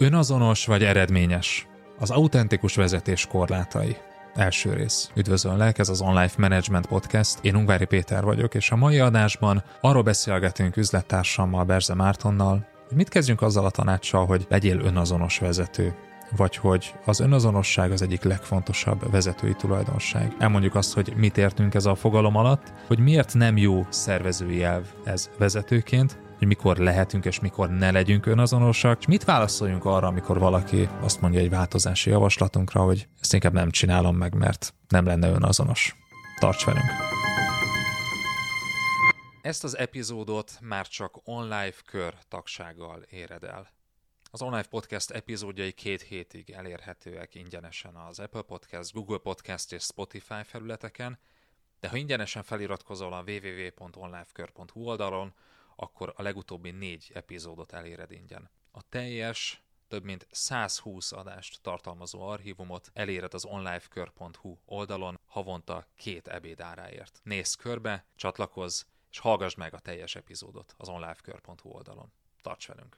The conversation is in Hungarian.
Önazonos vagy eredményes? Az autentikus vezetés korlátai. Első rész. Üdvözöllek, ez az Online Management Podcast. Én Ungvári Péter vagyok, és a mai adásban arról beszélgetünk üzlettársammal, Berze Mártonnal, hogy mit kezdjünk azzal a tanácssal, hogy legyél önazonos vezető vagy hogy az önazonosság az egyik legfontosabb vezetői tulajdonság. Elmondjuk azt, hogy mit értünk ez a fogalom alatt, hogy miért nem jó szervezői elv ez vezetőként, hogy mikor lehetünk és mikor ne legyünk önazonosak, és mit válaszoljunk arra, amikor valaki azt mondja egy változási javaslatunkra, hogy ezt inkább nem csinálom meg, mert nem lenne önazonos. Tarts velünk! Ezt az epizódot már csak online kör tagsággal éred el. Az online podcast epizódjai két hétig elérhetőek ingyenesen az Apple Podcast, Google Podcast és Spotify felületeken, de ha ingyenesen feliratkozol a www.onlifekör.hu oldalon, akkor a legutóbbi négy epizódot eléred ingyen. A teljes, több mint 120 adást tartalmazó archívumot eléred az onlifekör.hu oldalon havonta két ebéd áráért. Nézz körbe, csatlakozz, és hallgass meg a teljes epizódot az onlifekör.hu oldalon. Tarts velünk!